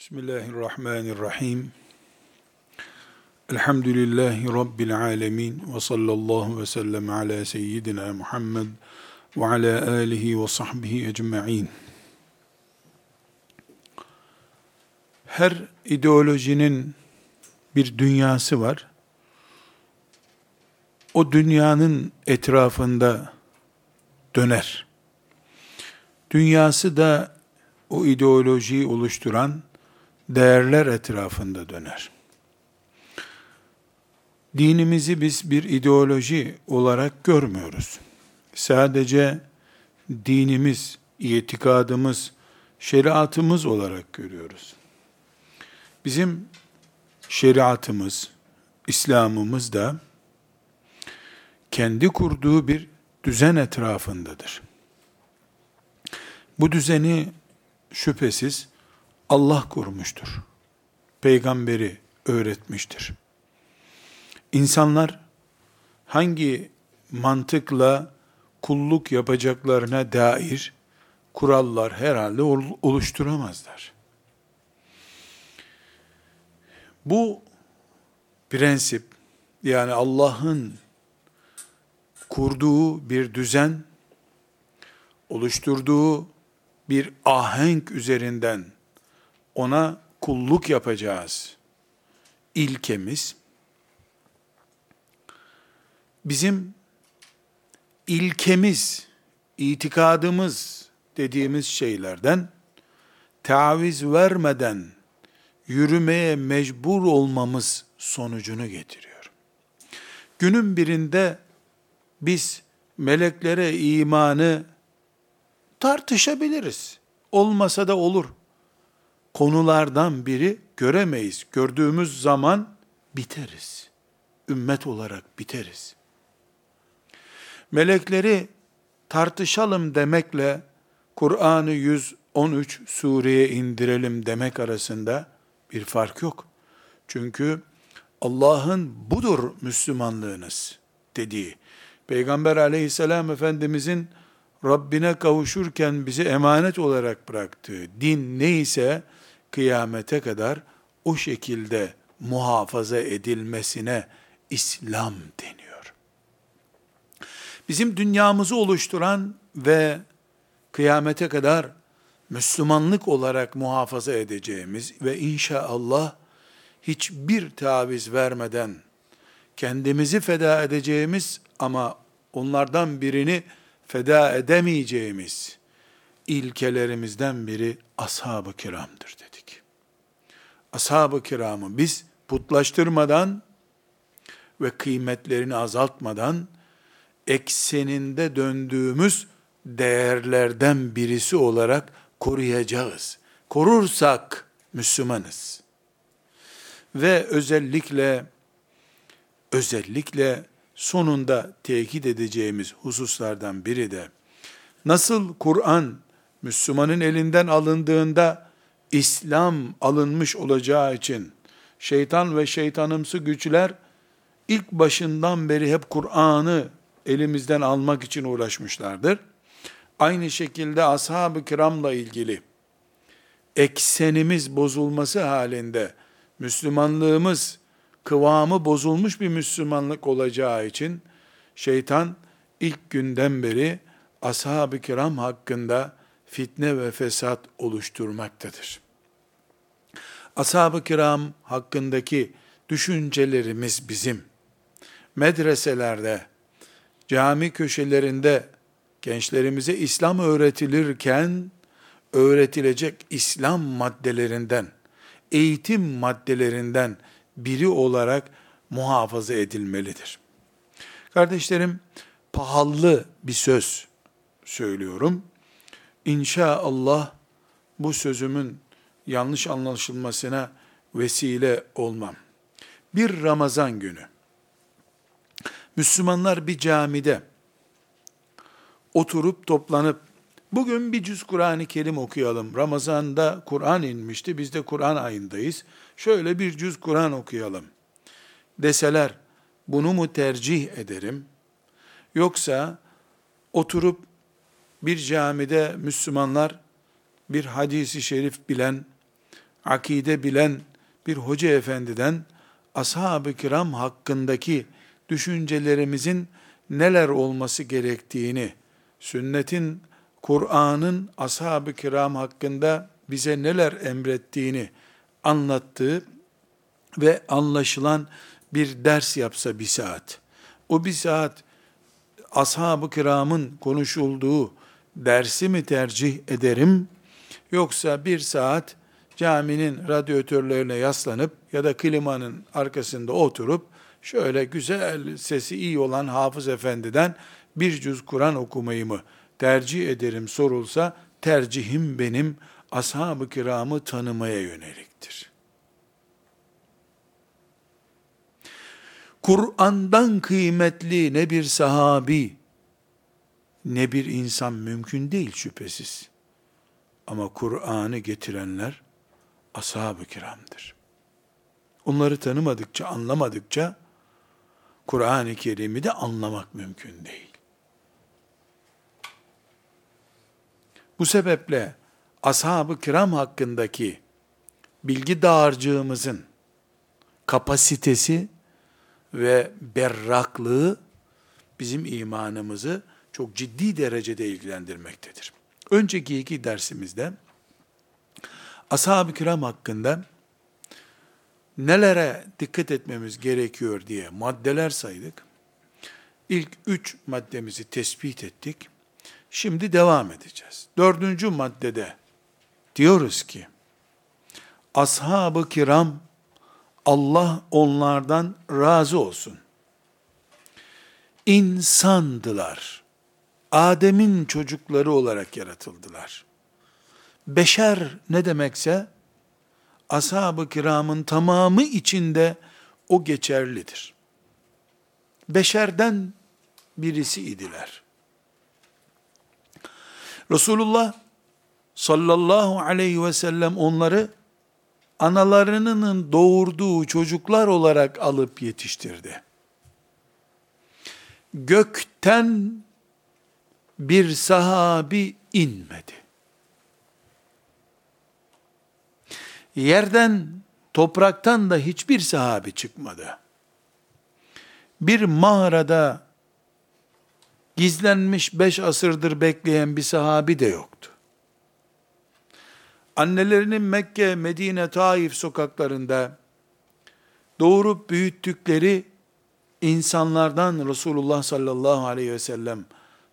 Bismillahirrahmanirrahim. Elhamdülillahi Rabbil alemin. Ve sallallahu ve sellem ala seyyidina Muhammed ve ala alihi ve sahbihi ecma'in. Her ideolojinin bir dünyası var. O dünyanın etrafında döner. Dünyası da o ideolojiyi oluşturan değerler etrafında döner. Dinimizi biz bir ideoloji olarak görmüyoruz. Sadece dinimiz, itikadımız, şeriatımız olarak görüyoruz. Bizim şeriatımız, İslam'ımız da kendi kurduğu bir düzen etrafındadır. Bu düzeni şüphesiz Allah kurmuştur. Peygamberi öğretmiştir. İnsanlar hangi mantıkla kulluk yapacaklarına dair kurallar herhalde oluşturamazlar. Bu prensip yani Allah'ın kurduğu bir düzen, oluşturduğu bir ahenk üzerinden ona kulluk yapacağız. İlkemiz bizim ilkemiz, itikadımız dediğimiz şeylerden taviz vermeden yürümeye mecbur olmamız sonucunu getiriyor. Günün birinde biz meleklere imanı tartışabiliriz. Olmasa da olur konulardan biri göremeyiz. Gördüğümüz zaman biteriz. Ümmet olarak biteriz. Melekleri tartışalım demekle Kur'an'ı 113 sureye indirelim demek arasında bir fark yok. Çünkü Allah'ın budur Müslümanlığınız dediği, Peygamber aleyhisselam Efendimizin Rabbine kavuşurken bize emanet olarak bıraktığı din neyse kıyamete kadar o şekilde muhafaza edilmesine İslam deniyor. Bizim dünyamızı oluşturan ve kıyamete kadar Müslümanlık olarak muhafaza edeceğimiz ve inşallah hiçbir taviz vermeden kendimizi feda edeceğimiz ama onlardan birini feda edemeyeceğimiz ilkelerimizden biri ashab-ı kiramdır dedik. Ashab-ı kiramı biz putlaştırmadan ve kıymetlerini azaltmadan ekseninde döndüğümüz değerlerden birisi olarak koruyacağız. Korursak Müslümanız. Ve özellikle özellikle sonunda tekit edeceğimiz hususlardan biri de nasıl Kur'an Müslümanın elinden alındığında İslam alınmış olacağı için şeytan ve şeytanımsı güçler ilk başından beri hep Kur'an'ı elimizden almak için uğraşmışlardır. Aynı şekilde ashab-ı kiramla ilgili eksenimiz bozulması halinde Müslümanlığımız kıvamı bozulmuş bir Müslümanlık olacağı için şeytan ilk günden beri ashab-ı kiram hakkında fitne ve fesat oluşturmaktadır. Ashab-ı kiram hakkındaki düşüncelerimiz bizim medreselerde, cami köşelerinde gençlerimize İslam öğretilirken öğretilecek İslam maddelerinden, eğitim maddelerinden biri olarak muhafaza edilmelidir. Kardeşlerim, pahalı bir söz söylüyorum. İnşallah bu sözümün yanlış anlaşılmasına vesile olmam. Bir Ramazan günü Müslümanlar bir camide oturup toplanıp bugün bir cüz Kur'an-ı Kerim okuyalım. Ramazan'da Kur'an inmişti. Biz de Kur'an ayındayız. Şöyle bir cüz Kur'an okuyalım. Deseler bunu mu tercih ederim? Yoksa oturup bir camide Müslümanlar bir hadisi şerif bilen, akide bilen bir hoca efendiden ashab-ı kiram hakkındaki düşüncelerimizin neler olması gerektiğini, sünnetin, Kur'an'ın ashab-ı kiram hakkında bize neler emrettiğini anlattığı ve anlaşılan bir ders yapsa bir saat. O bir saat ashab-ı kiramın konuşulduğu dersi mi tercih ederim, yoksa bir saat caminin radyatörlerine yaslanıp ya da klimanın arkasında oturup şöyle güzel sesi iyi olan Hafız Efendi'den bir cüz Kur'an okumayı mı tercih ederim sorulsa tercihim benim ashab-ı kiramı tanımaya yöneliktir. Kur'an'dan kıymetli ne bir sahabi ne bir insan mümkün değil şüphesiz. Ama Kur'an'ı getirenler ashab-ı kiramdır. Onları tanımadıkça, anlamadıkça Kur'an-ı Kerim'i de anlamak mümkün değil. Bu sebeple ashab-ı kiram hakkındaki bilgi dağarcığımızın kapasitesi ve berraklığı bizim imanımızı çok ciddi derecede ilgilendirmektedir. Önceki iki dersimizde ashab-ı kiram hakkında nelere dikkat etmemiz gerekiyor diye maddeler saydık. İlk üç maddemizi tespit ettik. Şimdi devam edeceğiz. Dördüncü maddede diyoruz ki, ashab-ı kiram, Allah onlardan razı olsun. İnsandılar. Adem'in çocukları olarak yaratıldılar. Beşer ne demekse, ashab-ı kiramın tamamı içinde o geçerlidir. Beşerden birisi idiler. Resulullah sallallahu aleyhi ve sellem onları analarının doğurduğu çocuklar olarak alıp yetiştirdi. Gökten bir sahabi inmedi. Yerden, topraktan da hiçbir sahabi çıkmadı. Bir mağarada gizlenmiş beş asırdır bekleyen bir sahabi de yoktu. Annelerinin Mekke, Medine, Taif sokaklarında doğurup büyüttükleri insanlardan Resulullah sallallahu aleyhi ve sellem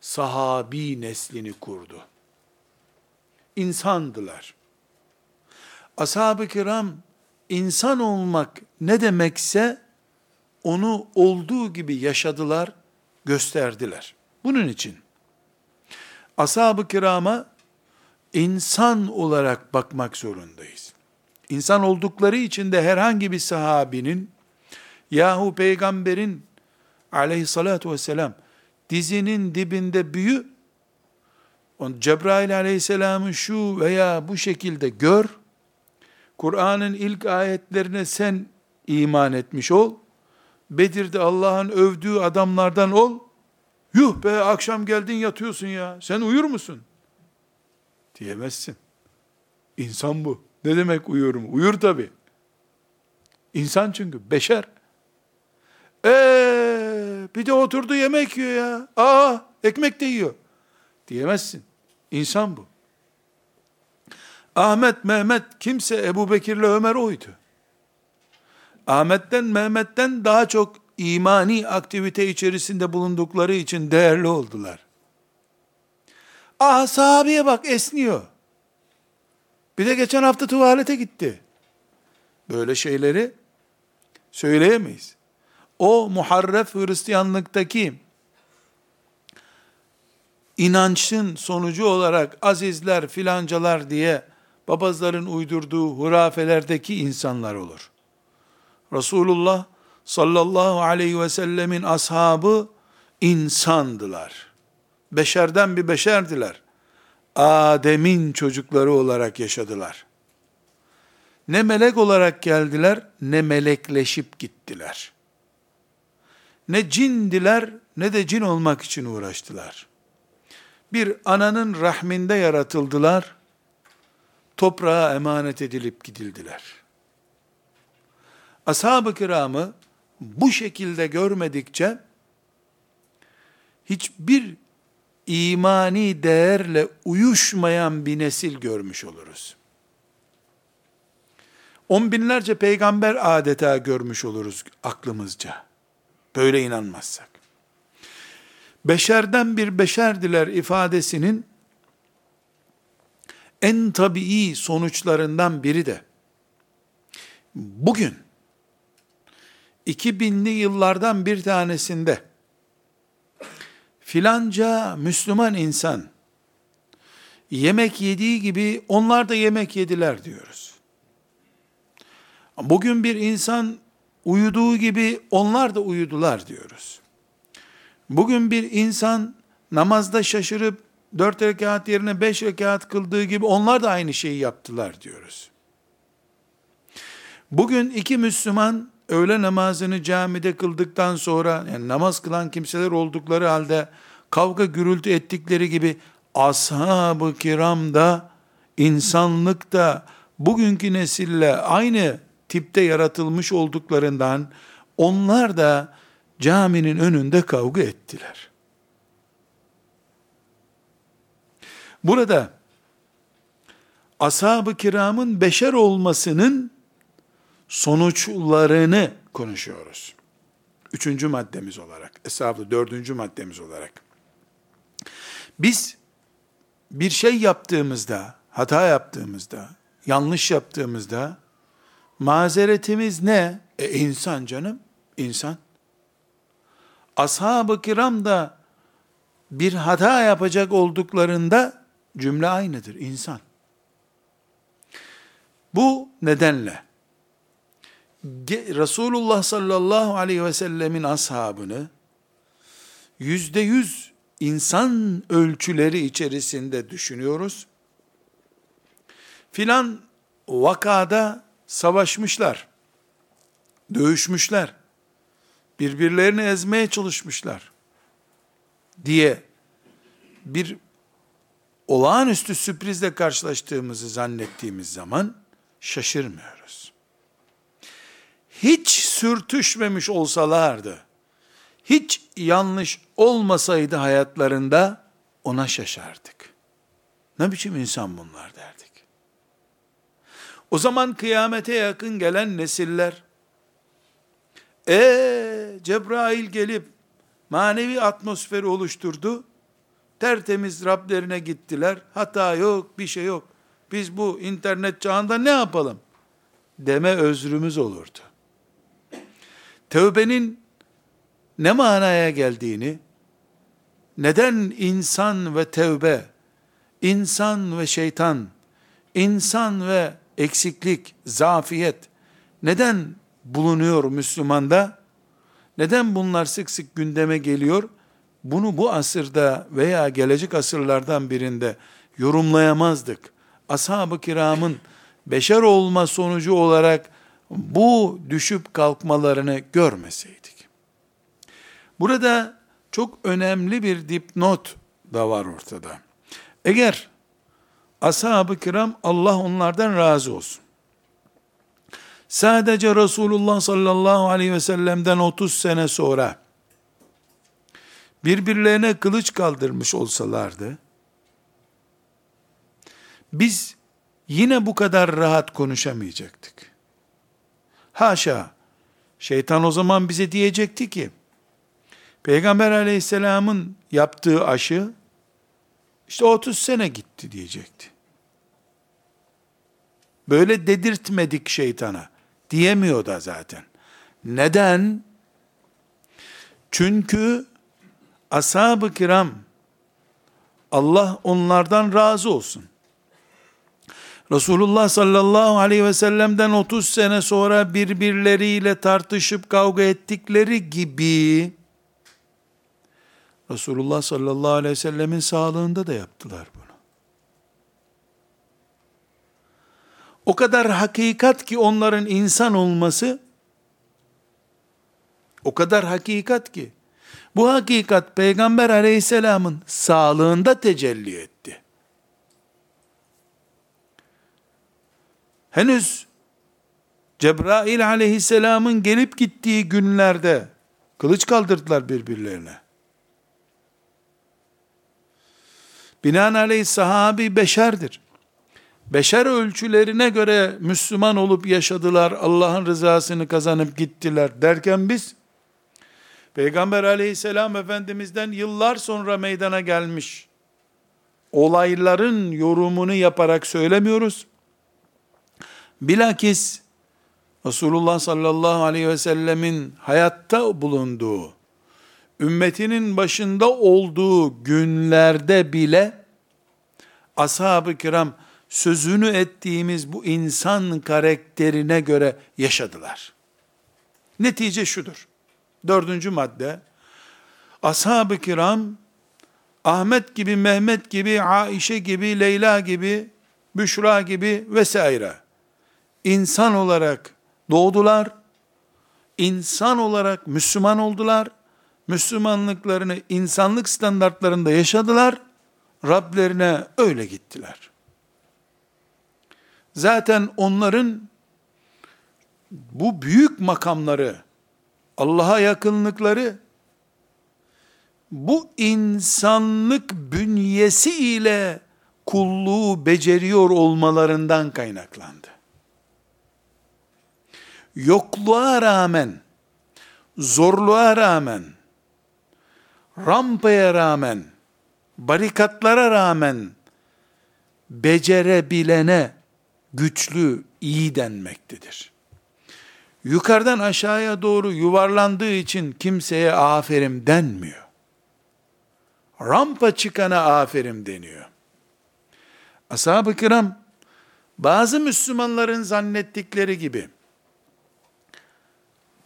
sahabi neslini kurdu. İnsandılar. Ashab-ı kiram insan olmak ne demekse onu olduğu gibi yaşadılar, gösterdiler. Bunun için ashab-ı kirama insan olarak bakmak zorundayız. İnsan oldukları için de herhangi bir sahabinin yahu peygamberin aleyhissalatu vesselam dizinin dibinde büyü Cebrail aleyhisselamı şu veya bu şekilde gör Kur'an'ın ilk ayetlerine sen iman etmiş ol. Bedir'de Allah'ın övdüğü adamlardan ol. Yuh be akşam geldin yatıyorsun ya. Sen uyur musun? Diyemezsin. İnsan bu. Ne demek uyuyorum? Uyur tabi. İnsan çünkü. Beşer. Eee bir de oturdu yemek yiyor ya. Aa ekmek de yiyor. Diyemezsin. İnsan bu. Ahmet, Mehmet kimse Ebu Bekir'le Ömer oydu. Ahmet'ten, Mehmet'ten daha çok imani aktivite içerisinde bulundukları için değerli oldular. Ah sahabeye bak esniyor. Bir de geçen hafta tuvalete gitti. Böyle şeyleri söyleyemeyiz. O muharref Hristiyanlıktaki inançın sonucu olarak azizler filancalar diye babazların uydurduğu hurafelerdeki insanlar olur. Resulullah sallallahu aleyhi ve sellemin ashabı insandılar. Beşerden bir beşerdiler. Adem'in çocukları olarak yaşadılar. Ne melek olarak geldiler, ne melekleşip gittiler. Ne cindiler, ne de cin olmak için uğraştılar. Bir ananın rahminde yaratıldılar. toprağa emanet edilip gidildiler. Ashab-ı kiramı bu şekilde görmedikçe hiçbir imani değerle uyuşmayan bir nesil görmüş oluruz. On binlerce peygamber adeta görmüş oluruz aklımızca. Böyle inanmazsak. Beşerden bir beşerdiler ifadesinin en tabii sonuçlarından biri de bugün 2000'li yıllardan bir tanesinde filanca Müslüman insan yemek yediği gibi onlar da yemek yediler diyoruz. Bugün bir insan uyuduğu gibi onlar da uyudular diyoruz. Bugün bir insan namazda şaşırıp dört rekat yerine beş rekat kıldığı gibi onlar da aynı şeyi yaptılar diyoruz. Bugün iki Müslüman öğle namazını camide kıldıktan sonra yani namaz kılan kimseler oldukları halde kavga gürültü ettikleri gibi ashab-ı kiram da insanlık da bugünkü nesille aynı tipte yaratılmış olduklarından onlar da caminin önünde kavga ettiler. Burada ashab-ı kiramın beşer olmasının sonuçlarını konuşuyoruz. Üçüncü maddemiz olarak, hesaplı dördüncü maddemiz olarak. Biz bir şey yaptığımızda, hata yaptığımızda, yanlış yaptığımızda, mazeretimiz ne? E insan canım, insan. Ashab-ı kiram da bir hata yapacak olduklarında cümle aynıdır, insan. Bu nedenle Resulullah sallallahu aleyhi ve sellemin ashabını yüzde yüz insan ölçüleri içerisinde düşünüyoruz. Filan vakada savaşmışlar, dövüşmüşler, birbirlerini ezmeye çalışmışlar diye bir olağanüstü sürprizle karşılaştığımızı zannettiğimiz zaman şaşırmıyoruz. Hiç sürtüşmemiş olsalardı, hiç yanlış olmasaydı hayatlarında ona şaşardık. Ne biçim insan bunlar derdik. O zaman kıyamete yakın gelen nesiller, e Cebrail gelip manevi atmosferi oluşturdu, tertemiz Rablerine gittiler, hata yok, bir şey yok. Biz bu internet çağında ne yapalım? Deme özrümüz olurdu. Tövbenin ne manaya geldiğini, neden insan ve tevbe, insan ve şeytan, insan ve eksiklik, zafiyet, neden bulunuyor Müslümanda? Neden bunlar sık sık gündeme geliyor? Bunu bu asırda veya gelecek asırlardan birinde yorumlayamazdık. Ashab-ı kiramın beşer olma sonucu olarak bu düşüp kalkmalarını görmeseydik. Burada çok önemli bir dipnot da var ortada. Eğer ashab-ı kiram Allah onlardan razı olsun. Sadece Resulullah sallallahu aleyhi ve sellem'den 30 sene sonra birbirlerine kılıç kaldırmış olsalardı, biz yine bu kadar rahat konuşamayacaktık. Haşa, şeytan o zaman bize diyecekti ki, Peygamber aleyhisselamın yaptığı aşı, işte 30 sene gitti diyecekti. Böyle dedirtmedik şeytana. Diyemiyor da zaten. Neden? Çünkü ashab-ı kiram Allah onlardan razı olsun. Resulullah sallallahu aleyhi ve sellem'den 30 sene sonra birbirleriyle tartışıp kavga ettikleri gibi Resulullah sallallahu aleyhi ve sellemin sağlığında da yaptılar bunu. O kadar hakikat ki onların insan olması, o kadar hakikat ki, bu hakikat Peygamber aleyhisselamın sağlığında tecelli etti. henüz Cebrail aleyhisselamın gelip gittiği günlerde kılıç kaldırdılar birbirlerine. Binaenaleyh sahabi beşerdir. Beşer ölçülerine göre Müslüman olup yaşadılar, Allah'ın rızasını kazanıp gittiler derken biz, Peygamber aleyhisselam efendimizden yıllar sonra meydana gelmiş, olayların yorumunu yaparak söylemiyoruz. Bilakis, Resulullah sallallahu aleyhi ve sellemin hayatta bulunduğu, ümmetinin başında olduğu günlerde bile, ashab-ı kiram, sözünü ettiğimiz bu insan karakterine göre yaşadılar. Netice şudur. Dördüncü madde, ashab-ı kiram, Ahmet gibi, Mehmet gibi, Aişe gibi, Leyla gibi, Büşra gibi vesaire, insan olarak doğdular, insan olarak Müslüman oldular, Müslümanlıklarını insanlık standartlarında yaşadılar, Rablerine öyle gittiler. Zaten onların bu büyük makamları, Allah'a yakınlıkları, bu insanlık bünyesi ile kulluğu beceriyor olmalarından kaynaklandı. Yokluğa rağmen, zorluğa rağmen, rampaya rağmen, barikatlara rağmen, becerebilene güçlü, iyi denmektedir. Yukarıdan aşağıya doğru yuvarlandığı için kimseye aferin denmiyor. Rampa çıkana aferin deniyor. Ashab-ı kiram, bazı Müslümanların zannettikleri gibi,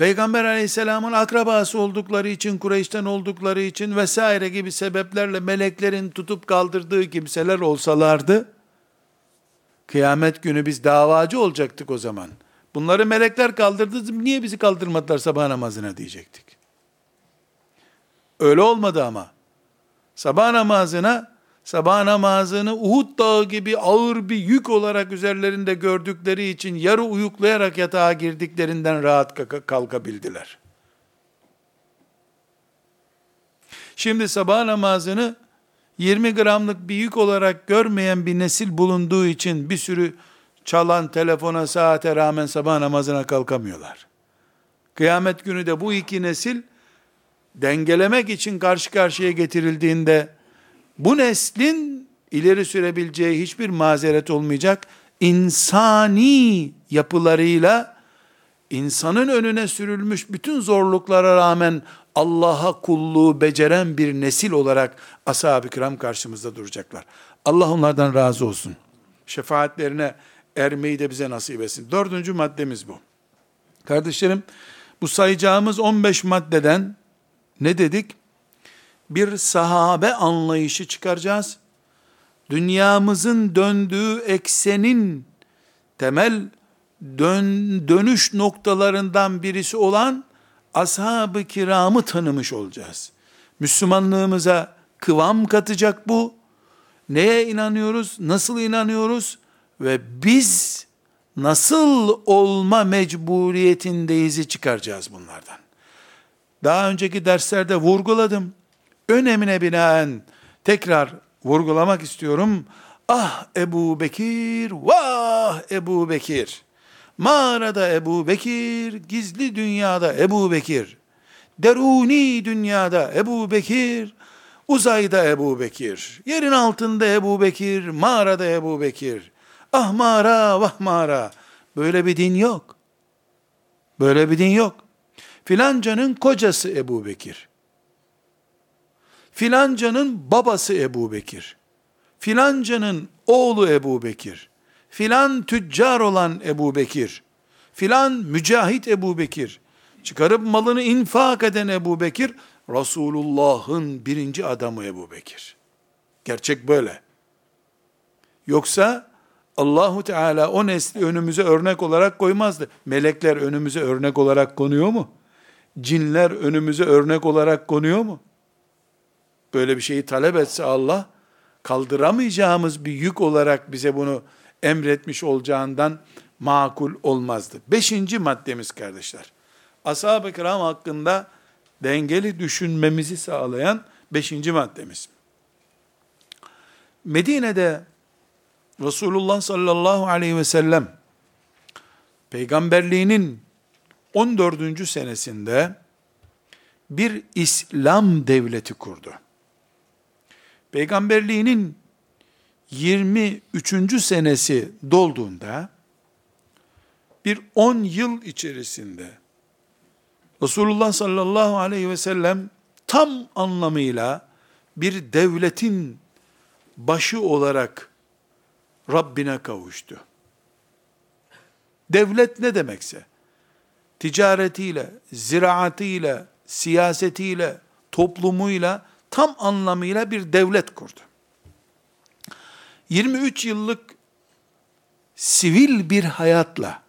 Peygamber aleyhisselamın akrabası oldukları için, Kureyş'ten oldukları için vesaire gibi sebeplerle meleklerin tutup kaldırdığı kimseler olsalardı, Kıyamet günü biz davacı olacaktık o zaman. Bunları melekler kaldırdı, niye bizi kaldırmadılar sabah namazına diyecektik. Öyle olmadı ama. Sabah namazına, sabah namazını Uhud dağı gibi ağır bir yük olarak üzerlerinde gördükleri için yarı uyuklayarak yatağa girdiklerinden rahat kalkabildiler. Şimdi sabah namazını 20 gramlık bir yük olarak görmeyen bir nesil bulunduğu için bir sürü çalan telefona saate rağmen sabah namazına kalkamıyorlar. Kıyamet günü de bu iki nesil dengelemek için karşı karşıya getirildiğinde bu neslin ileri sürebileceği hiçbir mazeret olmayacak. insani yapılarıyla insanın önüne sürülmüş bütün zorluklara rağmen Allah'a kulluğu beceren bir nesil olarak ashab-ı kiram karşımızda duracaklar. Allah onlardan razı olsun. Şefaatlerine ermeyi de bize nasip etsin. Dördüncü maddemiz bu. Kardeşlerim, bu sayacağımız 15 maddeden ne dedik? Bir sahabe anlayışı çıkaracağız. Dünyamızın döndüğü eksenin temel dön, dönüş noktalarından birisi olan ashab-ı kiramı tanımış olacağız. Müslümanlığımıza kıvam katacak bu. Neye inanıyoruz? Nasıl inanıyoruz? Ve biz nasıl olma mecburiyetindeyizi çıkaracağız bunlardan. Daha önceki derslerde vurguladım. Önemine binaen tekrar vurgulamak istiyorum. Ah Ebu Bekir, vah Ebu Bekir. Mağarada Ebu Bekir, gizli dünyada Ebu Bekir, deruni dünyada Ebu Bekir, uzayda Ebu Bekir, yerin altında Ebu Bekir, mağarada Ebu Bekir. Ah mağara, vah mağara. Böyle bir din yok. Böyle bir din yok. Filancanın kocası Ebu Bekir. Filancanın babası Ebu Bekir. Filancanın oğlu Ebu Bekir filan tüccar olan Ebu Bekir, filan mücahit Ebu Bekir, çıkarıp malını infak eden Ebu Bekir, Resulullah'ın birinci adamı Ebu Bekir. Gerçek böyle. Yoksa Allahu Teala o nesli önümüze örnek olarak koymazdı. Melekler önümüze örnek olarak konuyor mu? Cinler önümüze örnek olarak konuyor mu? Böyle bir şeyi talep etse Allah, kaldıramayacağımız bir yük olarak bize bunu emretmiş olacağından makul olmazdı. Beşinci maddemiz kardeşler. Ashab-ı kiram hakkında dengeli düşünmemizi sağlayan beşinci maddemiz. Medine'de Resulullah sallallahu aleyhi ve sellem peygamberliğinin 14. senesinde bir İslam devleti kurdu. Peygamberliğinin 23. senesi dolduğunda bir 10 yıl içerisinde Resulullah sallallahu aleyhi ve sellem tam anlamıyla bir devletin başı olarak Rabbine kavuştu. Devlet ne demekse, ticaretiyle, ziraatiyle, siyasetiyle, toplumuyla tam anlamıyla bir devlet kurdu. 23 yıllık sivil bir hayatla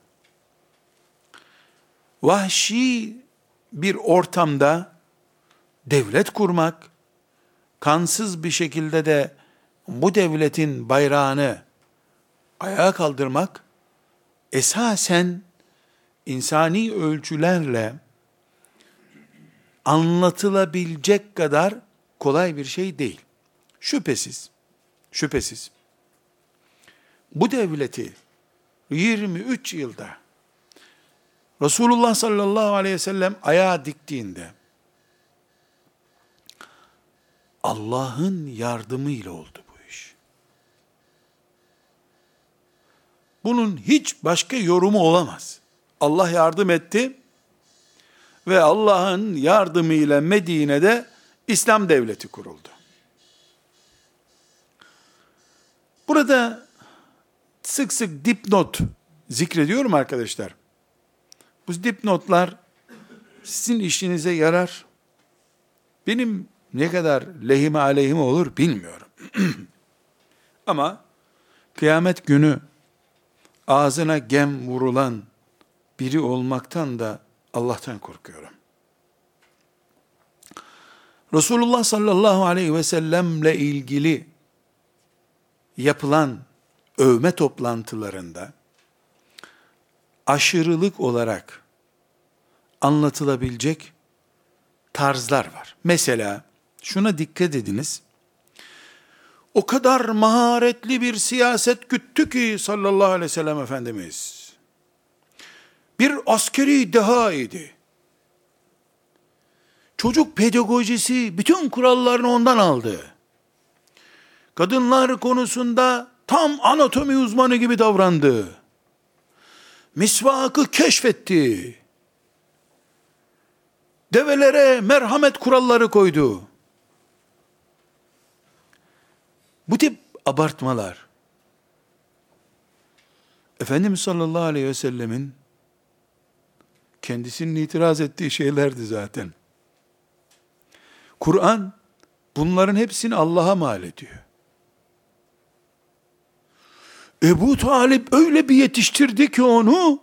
vahşi bir ortamda devlet kurmak, kansız bir şekilde de bu devletin bayrağını ayağa kaldırmak, esasen insani ölçülerle anlatılabilecek kadar kolay bir şey değil. Şüphesiz, şüphesiz. Bu devleti 23 yılda Resulullah sallallahu aleyhi ve sellem ayağa diktiğinde Allah'ın yardımıyla oldu bu iş. Bunun hiç başka yorumu olamaz. Allah yardım etti ve Allah'ın yardımıyla Medine'de İslam devleti kuruldu. Burada sık sık dipnot zikrediyorum arkadaşlar. Bu dipnotlar sizin işinize yarar. Benim ne kadar lehime aleyhime olur bilmiyorum. Ama kıyamet günü ağzına gem vurulan biri olmaktan da Allah'tan korkuyorum. Resulullah sallallahu aleyhi ve sellemle ilgili yapılan övme toplantılarında aşırılık olarak anlatılabilecek tarzlar var. Mesela şuna dikkat ediniz. O kadar maharetli bir siyaset güttü ki sallallahu aleyhi ve sellem Efendimiz. Bir askeri deha idi. Çocuk pedagojisi bütün kurallarını ondan aldı. Kadınlar konusunda tam anatomi uzmanı gibi davrandı. Misvakı keşfetti. Develere merhamet kuralları koydu. Bu tip abartmalar Efendimiz sallallahu aleyhi ve sellemin kendisinin itiraz ettiği şeylerdi zaten. Kur'an bunların hepsini Allah'a mal ediyor. Ebu Talip öyle bir yetiştirdi ki onu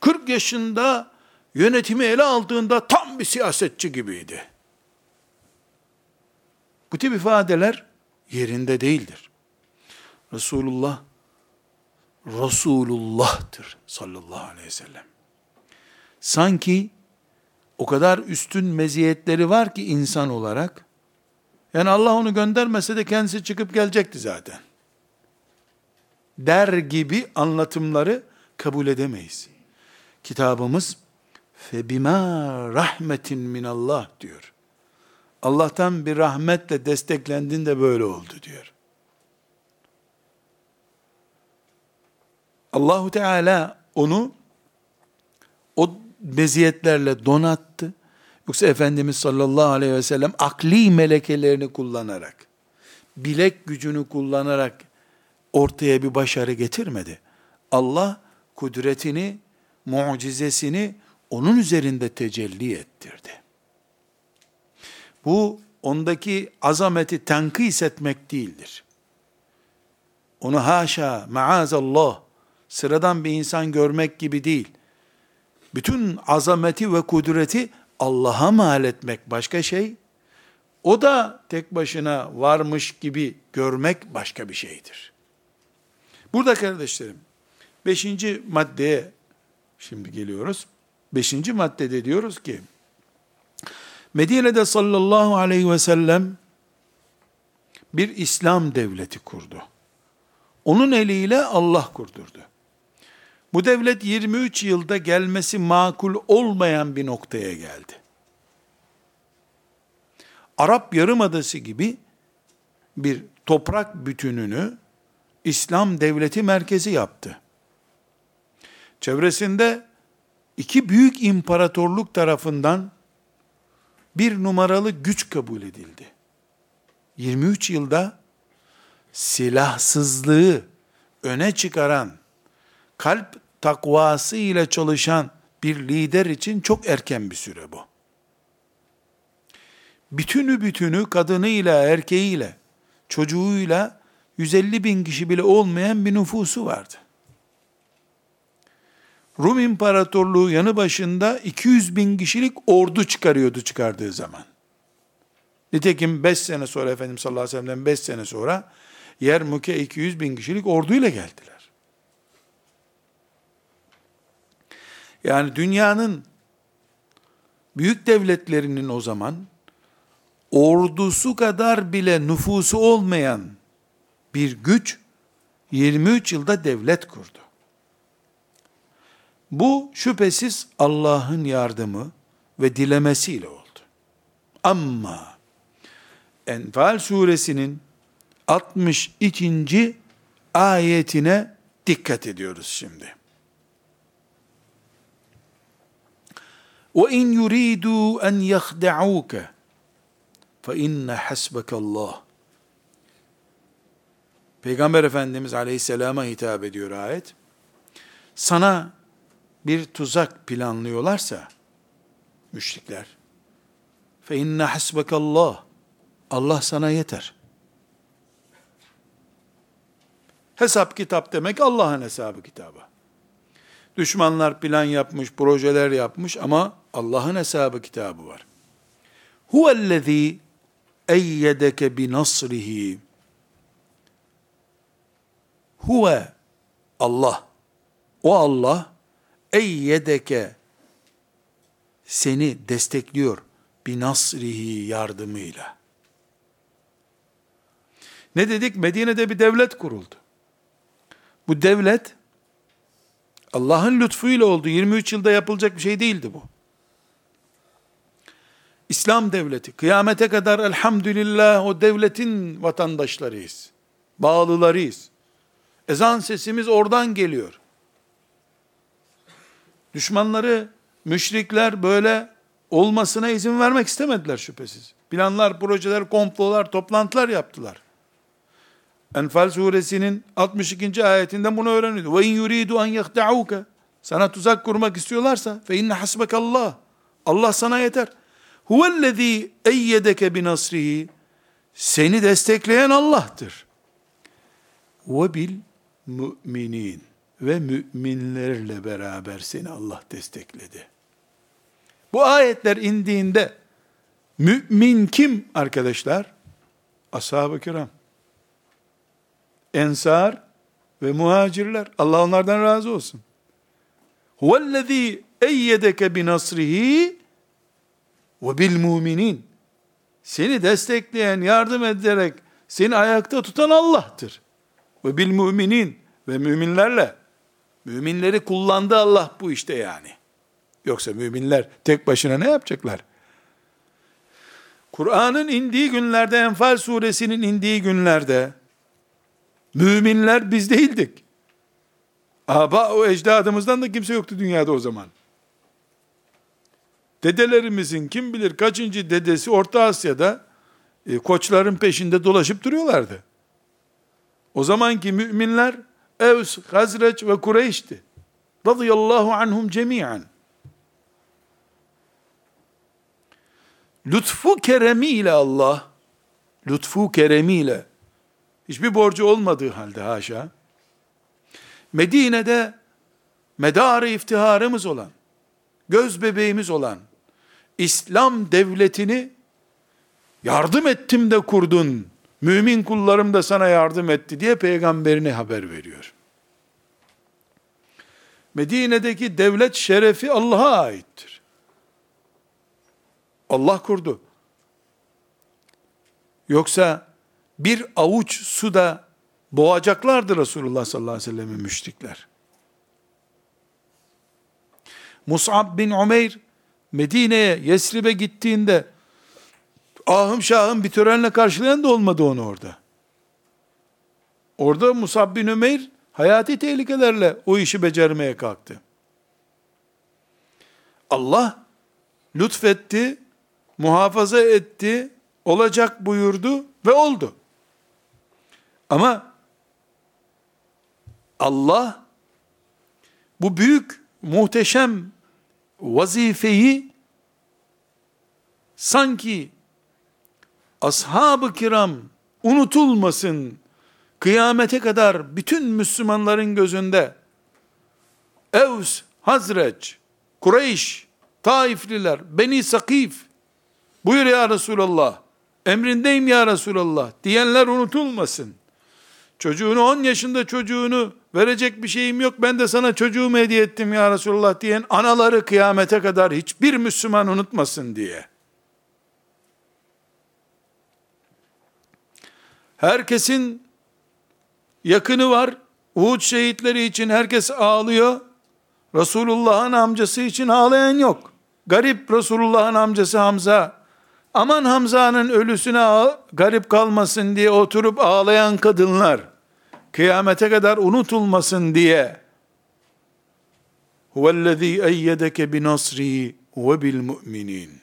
40 yaşında yönetimi ele aldığında tam bir siyasetçi gibiydi. Bu tip ifadeler yerinde değildir. Resulullah Resulullah'tır sallallahu aleyhi ve sellem. Sanki o kadar üstün meziyetleri var ki insan olarak, yani Allah onu göndermese de kendisi çıkıp gelecekti zaten. Der gibi anlatımları kabul edemeyiz. Kitabımız febima rahmetin min Allah diyor. Allah'tan bir rahmetle desteklendin de böyle oldu diyor. Allahu Teala onu o meziyetlerle donattı. Yoksa Efendimiz sallallahu aleyhi ve sellem akli melekelerini kullanarak, bilek gücünü kullanarak ortaya bir başarı getirmedi. Allah kudretini, mucizesini onun üzerinde tecelli ettirdi. Bu ondaki azameti tenkis etmek değildir. Onu haşa, maazallah, sıradan bir insan görmek gibi değil bütün azameti ve kudreti Allah'a mal etmek başka şey. O da tek başına varmış gibi görmek başka bir şeydir. Burada kardeşlerim, Beşinci maddeye şimdi geliyoruz. Beşinci maddede diyoruz ki, Medine'de sallallahu aleyhi ve sellem bir İslam devleti kurdu. Onun eliyle Allah kurdurdu. Bu devlet 23 yılda gelmesi makul olmayan bir noktaya geldi. Arap Yarımadası gibi bir toprak bütününü İslam devleti merkezi yaptı. Çevresinde iki büyük imparatorluk tarafından bir numaralı güç kabul edildi. 23 yılda silahsızlığı öne çıkaran, kalp takvası ile çalışan bir lider için çok erken bir süre bu. Bütünü bütünü kadınıyla, erkeğiyle, çocuğuyla 150 bin kişi bile olmayan bir nüfusu vardı. Rum İmparatorluğu yanı başında 200 bin kişilik ordu çıkarıyordu çıkardığı zaman. Nitekim 5 sene sonra Efendimiz sallallahu aleyhi ve sellem'den 5 sene sonra Yermuk'e 200 bin kişilik orduyla geldiler. Yani dünyanın büyük devletlerinin o zaman ordusu kadar bile nüfusu olmayan bir güç 23 yılda devlet kurdu. Bu şüphesiz Allah'ın yardımı ve dilemesiyle oldu. Ama Enfal suresinin 62. ayetine dikkat ediyoruz şimdi. وَاِنْ يُرِيدُوا اَنْ يَخْدَعُوكَ فَاِنَّ حَسْبَكَ اللّٰهِ Peygamber Efendimiz Aleyhisselam'a hitap ediyor ayet. Sana bir tuzak planlıyorlarsa müşrikler fe inne hasbekallah Allah sana yeter. Hesap kitap demek Allah'ın hesabı kitabı. Düşmanlar plan yapmış, projeler yapmış ama Allah'ın hesabı kitabı var. Huvellezî eyyedeke bi nasrihi. Huve Allah. O Allah eyyedeke seni destekliyor bi nasrihi yardımıyla. Ne dedik? Medine'de bir devlet kuruldu. Bu devlet Allah'ın lütfuyla oldu. 23 yılda yapılacak bir şey değildi bu. İslam devleti. Kıyamete kadar elhamdülillah o devletin vatandaşlarıyız. Bağlılarıyız. Ezan sesimiz oradan geliyor. Düşmanları, müşrikler böyle olmasına izin vermek istemediler şüphesiz. Planlar, projeler, komplolar, toplantılar yaptılar. Enfal suresinin 62. ayetinden bunu öğreniyordu. Ve in yuridu en yehda'uke. Sana tuzak kurmak istiyorlarsa fe inne hasbekallah. Allah sana yeter. Huvellezî eyyedeke bi nasrihi. Seni destekleyen Allah'tır. Ve bil müminin ve müminlerle beraber seni Allah destekledi. Bu ayetler indiğinde mümin kim arkadaşlar? Ashab-ı kiram. Ensar ve muhacirler. Allah onlardan razı olsun. Huvellezî eyyedeke bi nasrihi ve bil muminin. Seni destekleyen, yardım ederek seni ayakta tutan Allah'tır. Ve bil müminin ve müminlerle. Müminleri kullandı Allah bu işte yani. Yoksa müminler tek başına ne yapacaklar? Kur'an'ın indiği günlerde, Enfal suresinin indiği günlerde, müminler biz değildik. Aba o ecdadımızdan da kimse yoktu dünyada o zaman. Dedelerimizin kim bilir kaçıncı dedesi Orta Asya'da e, koçların peşinde dolaşıp duruyorlardı. O zamanki müminler Evs, Hazreç ve Kureyş'ti. Radıyallahu anhum cemiyen. Lütfu keremiyle Allah, lütfu keremiyle, hiçbir borcu olmadığı halde haşa, Medine'de medarı iftiharımız olan, göz bebeğimiz olan, İslam devletini yardım ettim de kurdun, mümin kullarım da sana yardım etti diye peygamberine haber veriyor. Medine'deki devlet şerefi Allah'a aittir. Allah kurdu. Yoksa bir avuç suda boğacaklardı Resulullah sallallahu aleyhi ve sellem'i müşrikler. Mus'ab bin Umeyr Medine'ye, Yesrib'e gittiğinde ahım şahım bir törenle karşılayan da olmadı onu orada. Orada Musab bin Ümeyr hayati tehlikelerle o işi becermeye kalktı. Allah lütfetti, muhafaza etti, olacak buyurdu ve oldu. Ama Allah bu büyük, muhteşem vazifeyi sanki ashab-ı kiram unutulmasın, kıyamete kadar bütün Müslümanların gözünde Evs, Hazreç, Kureyş, Taifliler, Beni Sakif, buyur ya Resulallah, emrindeyim ya Resulallah diyenler unutulmasın. Çocuğunu 10 yaşında çocuğunu verecek bir şeyim yok ben de sana çocuğumu hediye ettim ya Resulullah diyen anaları kıyamete kadar hiçbir Müslüman unutmasın diye. Herkesin yakını var. Uhud şehitleri için herkes ağlıyor. Resulullah'ın amcası için ağlayan yok. Garip Resulullah'ın amcası Hamza. Aman Hamza'nın ölüsüne garip kalmasın diye oturup ağlayan kadınlar. Kıyamete kadar unutulmasın diye. Huvellezî eyyedeke binasrihi ve bil mu'minin.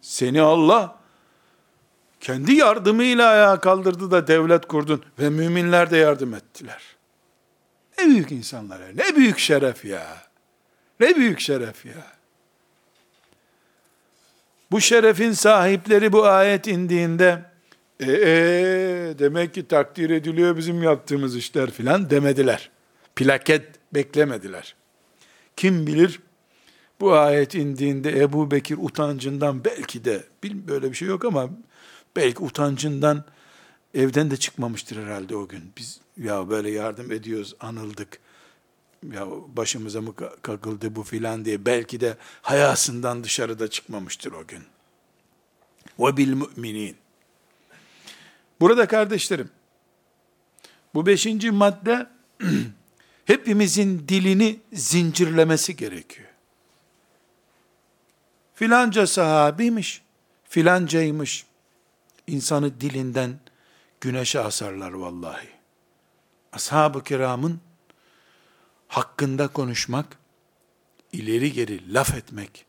Seni Allah kendi yardımıyla ayağa kaldırdı da devlet kurdun ve müminler de yardım ettiler. Ne büyük insanlar ya, ne büyük şeref ya. Ne büyük şeref ya. Bu şerefin sahipleri bu ayet indiğinde ee, demek ki takdir ediliyor bizim yaptığımız işler filan demediler. Plaket beklemediler. Kim bilir bu ayet indiğinde Ebu Bekir utancından belki de böyle bir şey yok ama Belki utancından evden de çıkmamıştır herhalde o gün. Biz ya böyle yardım ediyoruz, anıldık. Ya başımıza mı kakıldı bu filan diye belki de hayasından dışarıda çıkmamıştır o gün. Ve bil müminin. Burada kardeşlerim, bu beşinci madde hepimizin dilini zincirlemesi gerekiyor. Filanca sahabiymiş, filancaymış, insanı dilinden güneşe asarlar vallahi. Ashab-ı kiramın hakkında konuşmak, ileri geri laf etmek,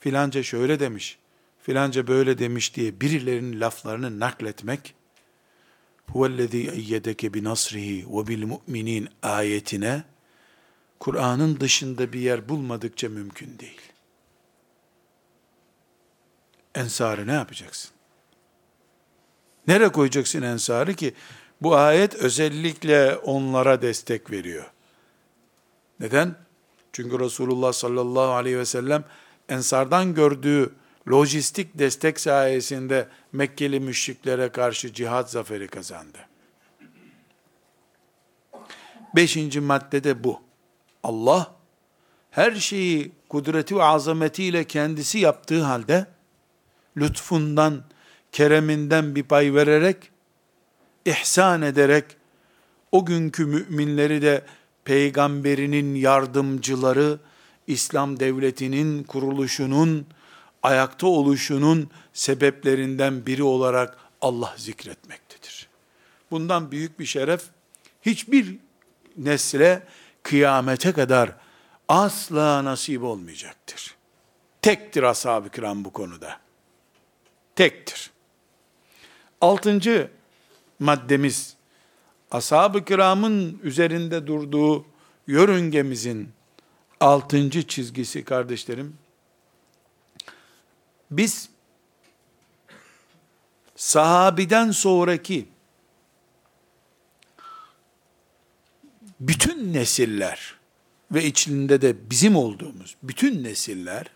filanca şöyle demiş, filanca böyle demiş diye birilerinin laflarını nakletmek, huvellezî eyyedeke bi nasrihi ve bil mu'minin ayetine, Kur'an'ın dışında bir yer bulmadıkça mümkün değil. Ensarı ne yapacaksın? Nereye koyacaksın ensarı ki? Bu ayet özellikle onlara destek veriyor. Neden? Çünkü Resulullah sallallahu aleyhi ve sellem ensardan gördüğü lojistik destek sayesinde Mekkeli müşriklere karşı cihat zaferi kazandı. Beşinci maddede bu. Allah her şeyi kudreti ve azametiyle kendisi yaptığı halde lütfundan, kereminden bir pay vererek, ihsan ederek, o günkü müminleri de peygamberinin yardımcıları, İslam devletinin kuruluşunun, ayakta oluşunun sebeplerinden biri olarak Allah zikretmektedir. Bundan büyük bir şeref hiçbir nesle kıyamete kadar asla nasip olmayacaktır. Tektir ashab-ı kiram bu konuda. Tektir. Altıncı maddemiz, ashab-ı kiramın üzerinde durduğu yörüngemizin altıncı çizgisi kardeşlerim, biz sahabiden sonraki bütün nesiller ve içinde de bizim olduğumuz bütün nesiller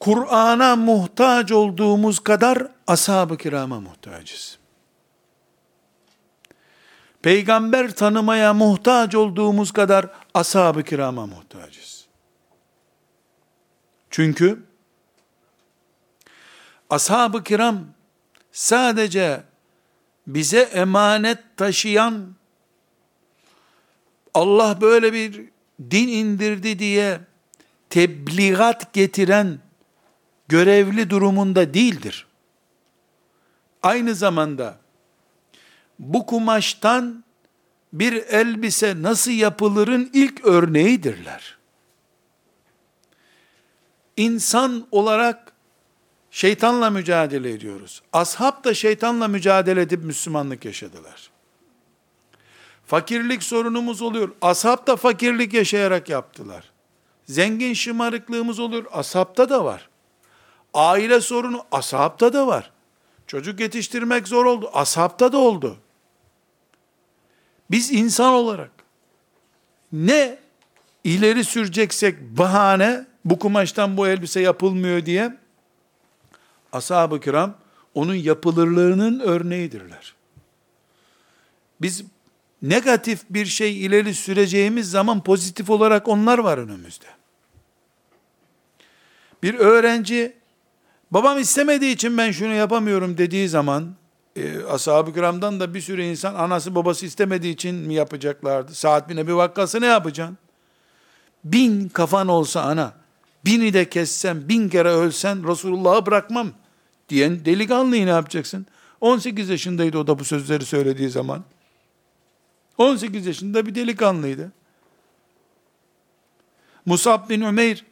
Kur'an'a muhtaç olduğumuz kadar ashab-ı kirama muhtacız. peygamber tanımaya muhtaç olduğumuz kadar ashab-ı kirama muhtacız. Çünkü ashab-ı kiram sadece bize emanet taşıyan Allah böyle bir din indirdi diye tebliğat getiren görevli durumunda değildir. Aynı zamanda bu kumaştan bir elbise nasıl yapılırın ilk örneğidirler. İnsan olarak şeytanla mücadele ediyoruz. Ashab da şeytanla mücadele edip Müslümanlık yaşadılar. Fakirlik sorunumuz oluyor. Ashab da fakirlik yaşayarak yaptılar. Zengin şımarıklığımız olur. Ashabta da var. Aile sorunu ashabta da var. Çocuk yetiştirmek zor oldu. Ashabta da oldu. Biz insan olarak ne ileri süreceksek bahane bu kumaştan bu elbise yapılmıyor diye ashab-ı kiram onun yapılırlığının örneğidirler. Biz negatif bir şey ileri süreceğimiz zaman pozitif olarak onlar var önümüzde. Bir öğrenci babam istemediği için ben şunu yapamıyorum dediği zaman e, ashab-ı kiramdan da bir sürü insan anası babası istemediği için mi yapacaklardı? Saat bin Ebi Vakkas'ı ne yapacaksın? Bin kafan olsa ana, bini de kessen, bin kere ölsen Resulullah'ı bırakmam diyen delikanlıyı ne yapacaksın? 18 yaşındaydı o da bu sözleri söylediği zaman. 18 yaşında bir delikanlıydı. Musab bin Ömeyr,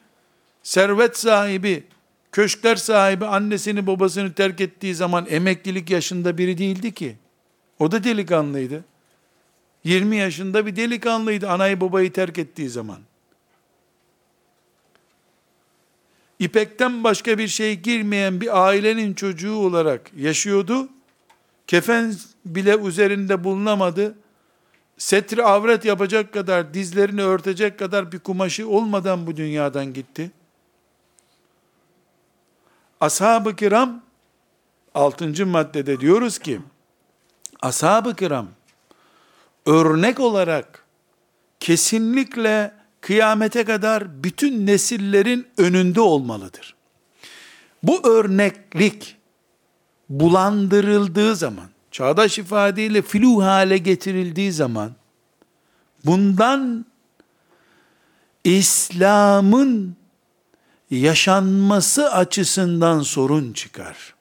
servet sahibi, köşkler sahibi annesini babasını terk ettiği zaman emeklilik yaşında biri değildi ki. O da delikanlıydı. 20 yaşında bir delikanlıydı anayı babayı terk ettiği zaman. İpekten başka bir şey girmeyen bir ailenin çocuğu olarak yaşıyordu. Kefen bile üzerinde bulunamadı. Setri avret yapacak kadar, dizlerini örtecek kadar bir kumaşı olmadan bu dünyadan gitti. Ashab-ı kiram, altıncı maddede diyoruz ki, ashab-ı kiram, örnek olarak, kesinlikle kıyamete kadar bütün nesillerin önünde olmalıdır. Bu örneklik bulandırıldığı zaman, çağdaş ifadeyle flu hale getirildiği zaman, bundan İslam'ın yaşanması açısından sorun çıkar.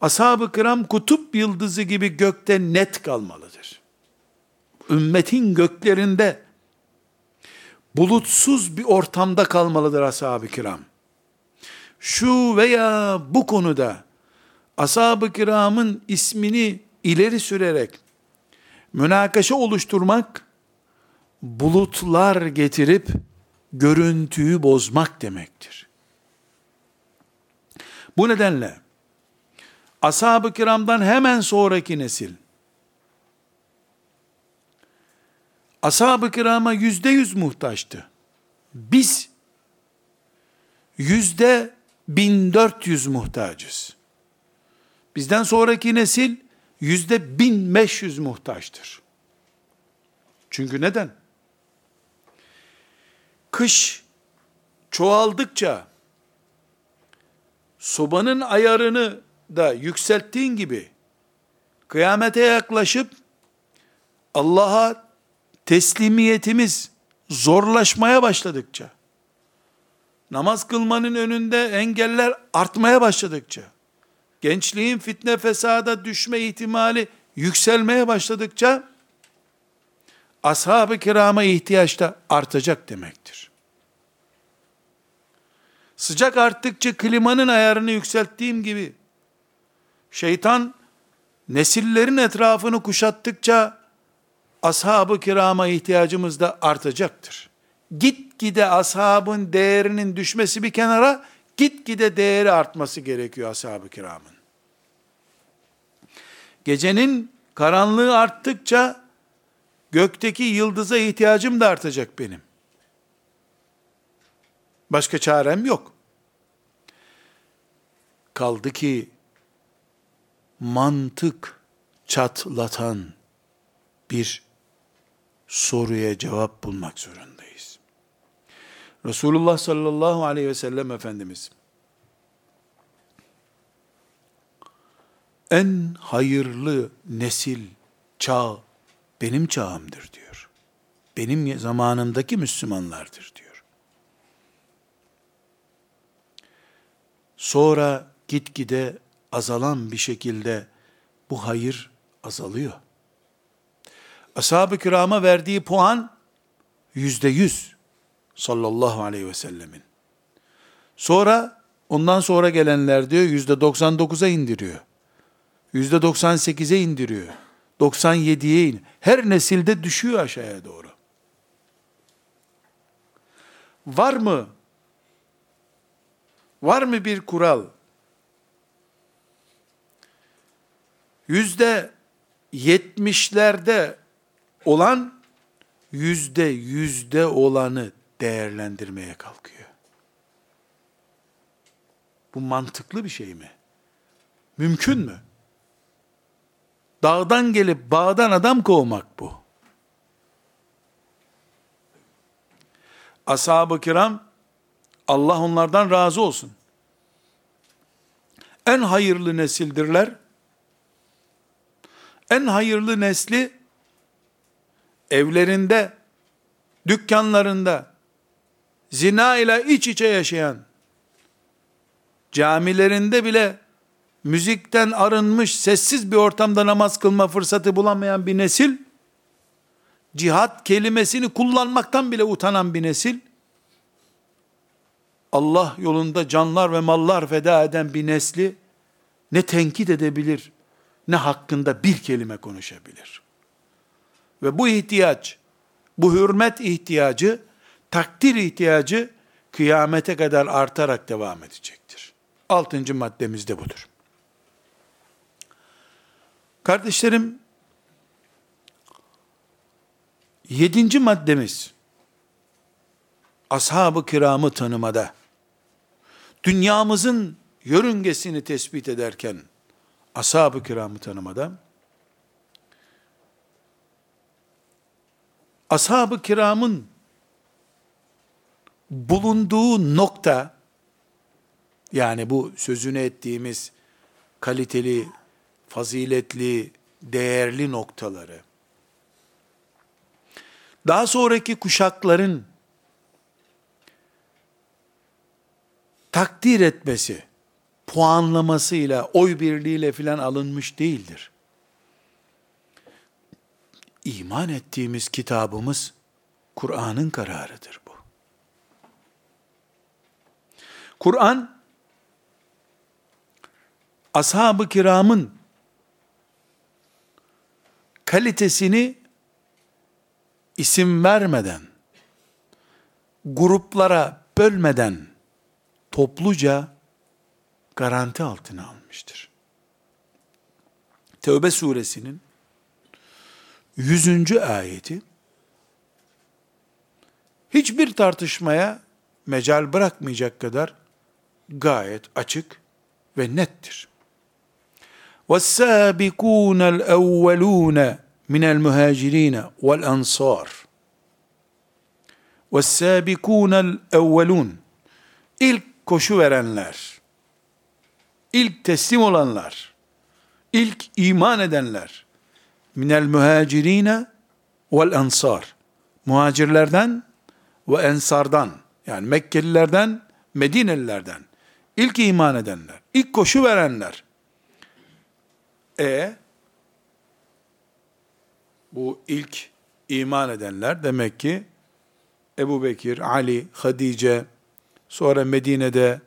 Ashab-ı kiram kutup yıldızı gibi gökte net kalmalıdır. Ümmetin göklerinde bulutsuz bir ortamda kalmalıdır ashab-ı kiram. Şu veya bu konuda ashab-ı kiramın ismini ileri sürerek münakaşa oluşturmak bulutlar getirip görüntüyü bozmak demektir. Bu nedenle ashab-ı kiramdan hemen sonraki nesil ashab-ı kirama yüzde yüz muhtaçtı. Biz yüzde bin dört yüz muhtacız. Bizden sonraki nesil yüzde bin beş yüz muhtaçtır. Çünkü neden? Kış çoğaldıkça sobanın ayarını da yükselttiğin gibi kıyamete yaklaşıp Allah'a teslimiyetimiz zorlaşmaya başladıkça namaz kılmanın önünde engeller artmaya başladıkça gençliğin fitne fesada düşme ihtimali yükselmeye başladıkça ashab-ı kirama ihtiyaç da artacak demektir. Sıcak arttıkça klimanın ayarını yükselttiğim gibi şeytan nesillerin etrafını kuşattıkça ashab-ı kirama ihtiyacımız da artacaktır. Gitgide ashabın değerinin düşmesi bir kenara, gitgide değeri artması gerekiyor ashab-ı kiramın. Gecenin karanlığı arttıkça gökteki yıldıza ihtiyacım da artacak benim. Başka çarem yok. Kaldı ki mantık çatlatan bir soruya cevap bulmak zorundayız. Resulullah sallallahu aleyhi ve sellem Efendimiz en hayırlı nesil, çağ benim çağımdır diyor. Benim zamanımdaki Müslümanlardır diyor. Sonra gitgide azalan bir şekilde bu hayır azalıyor. Ashab-ı kirama verdiği puan yüzde yüz sallallahu aleyhi ve sellemin. Sonra ondan sonra gelenler diyor yüzde 99'a indiriyor. Yüzde 98'e indiriyor. 97'ye in. Her nesilde düşüyor aşağıya doğru. Var mı? Var mı bir kural? Yüzde yetmişlerde olan yüzde yüzde olanı değerlendirmeye kalkıyor. Bu mantıklı bir şey mi? Mümkün mü? Dağdan gelip bağdan adam kovmak bu. Ashab-ı kiram, Allah onlardan razı olsun. En hayırlı nesildirler. En hayırlı nesli, evlerinde, dükkanlarında, zina ile iç içe yaşayan, camilerinde bile müzikten arınmış, sessiz bir ortamda namaz kılma fırsatı bulamayan bir nesil, cihat kelimesini kullanmaktan bile utanan bir nesil, Allah yolunda canlar ve mallar feda eden bir nesli, ne tenkit edebilir, ne hakkında bir kelime konuşabilir. Ve bu ihtiyaç, bu hürmet ihtiyacı, takdir ihtiyacı, kıyamete kadar artarak devam edecektir. Altıncı maddemiz de budur. Kardeşlerim, yedinci maddemiz, ashab-ı kiramı tanımada, dünyamızın yörüngesini tespit ederken, ashab-ı kiramı tanımada, ashab-ı kiramın bulunduğu nokta, yani bu sözünü ettiğimiz kaliteli, faziletli, değerli noktaları, daha sonraki kuşakların takdir etmesi, puanlamasıyla, oy birliğiyle filan alınmış değildir. İman ettiğimiz kitabımız Kur'an'ın kararıdır bu. Kur'an ashab-ı kiramın kalitesini isim vermeden, gruplara bölmeden topluca garanti altına almıştır. Tevbe suresinin 100. ayeti hiçbir tartışmaya mecal bırakmayacak kadar gayet açık ve nettir. وَالسَّابِقُونَ الْاَوَّلُونَ مِنَ الْمُهَاجِرِينَ وَالْاَنْصَارِ وَالسَّابِقُونَ الْاَوَّلُونَ İlk koşu verenler, ilk teslim olanlar, ilk iman edenler, minel muhacirine vel ensar, muhacirlerden ve ensardan, yani Mekkelilerden, Medinelilerden, ilk iman edenler, ilk koşu verenler. E bu ilk iman edenler demek ki Ebu Bekir, Ali, Hadice, sonra Medine'de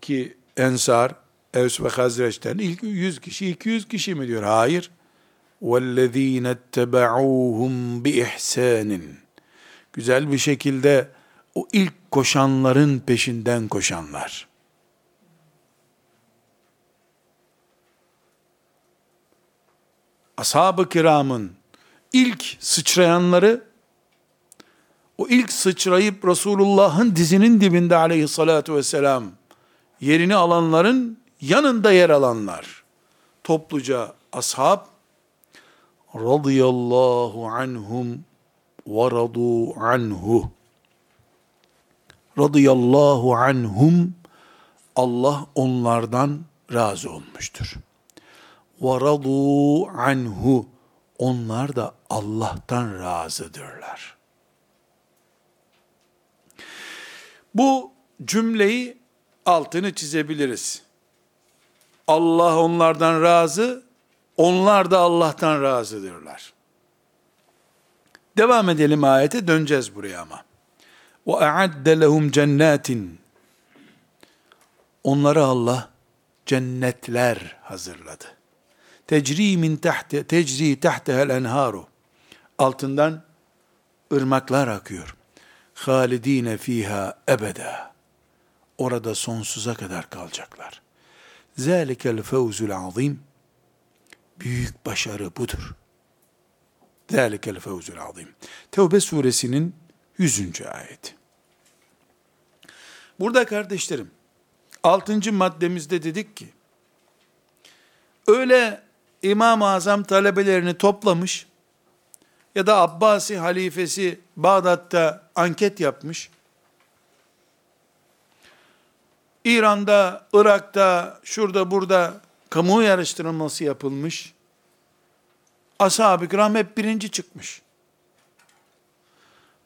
ki Ensar, Evs ve Hazreç'ten ilk 100 kişi, 200 kişi mi diyor? Hayır. وَالَّذ۪ينَ اتَّبَعُوهُمْ بِإِحْسَانٍ Güzel bir şekilde o ilk koşanların peşinden koşanlar. Ashab-ı kiramın ilk sıçrayanları, o ilk sıçrayıp Resulullah'ın dizinin dibinde aleyhissalatu vesselam, yerini alanların yanında yer alanlar, topluca ashab radıyallahu anhum ve radu anhu radıyallahu anhum Allah onlardan razı olmuştur. Ve radu anhu onlar da Allah'tan razıdırlar. Bu cümleyi altını çizebiliriz. Allah onlardan razı, onlar da Allah'tan razıdırlar. Devam edelim ayete döneceğiz buraya ama. Ve a'adde lehum cennetin. Onlara Allah cennetler hazırladı. Tecri min tahte tecri tahtehel enharu. Altından ırmaklar akıyor. Halidine fiha ebeda. Orada sonsuza kadar kalacaklar. Zalikel fevzul azim. Büyük başarı budur. Zalikel fevzul azim. Tevbe suresinin 100. ayeti. Burada kardeşlerim, 6. maddemizde dedik ki, öyle İmam-ı Azam talebelerini toplamış ya da Abbasi halifesi Bağdat'ta anket yapmış. İran'da, Irak'ta, şurada burada kamu yarıştırılması yapılmış. Ashab-ı kiram hep birinci çıkmış.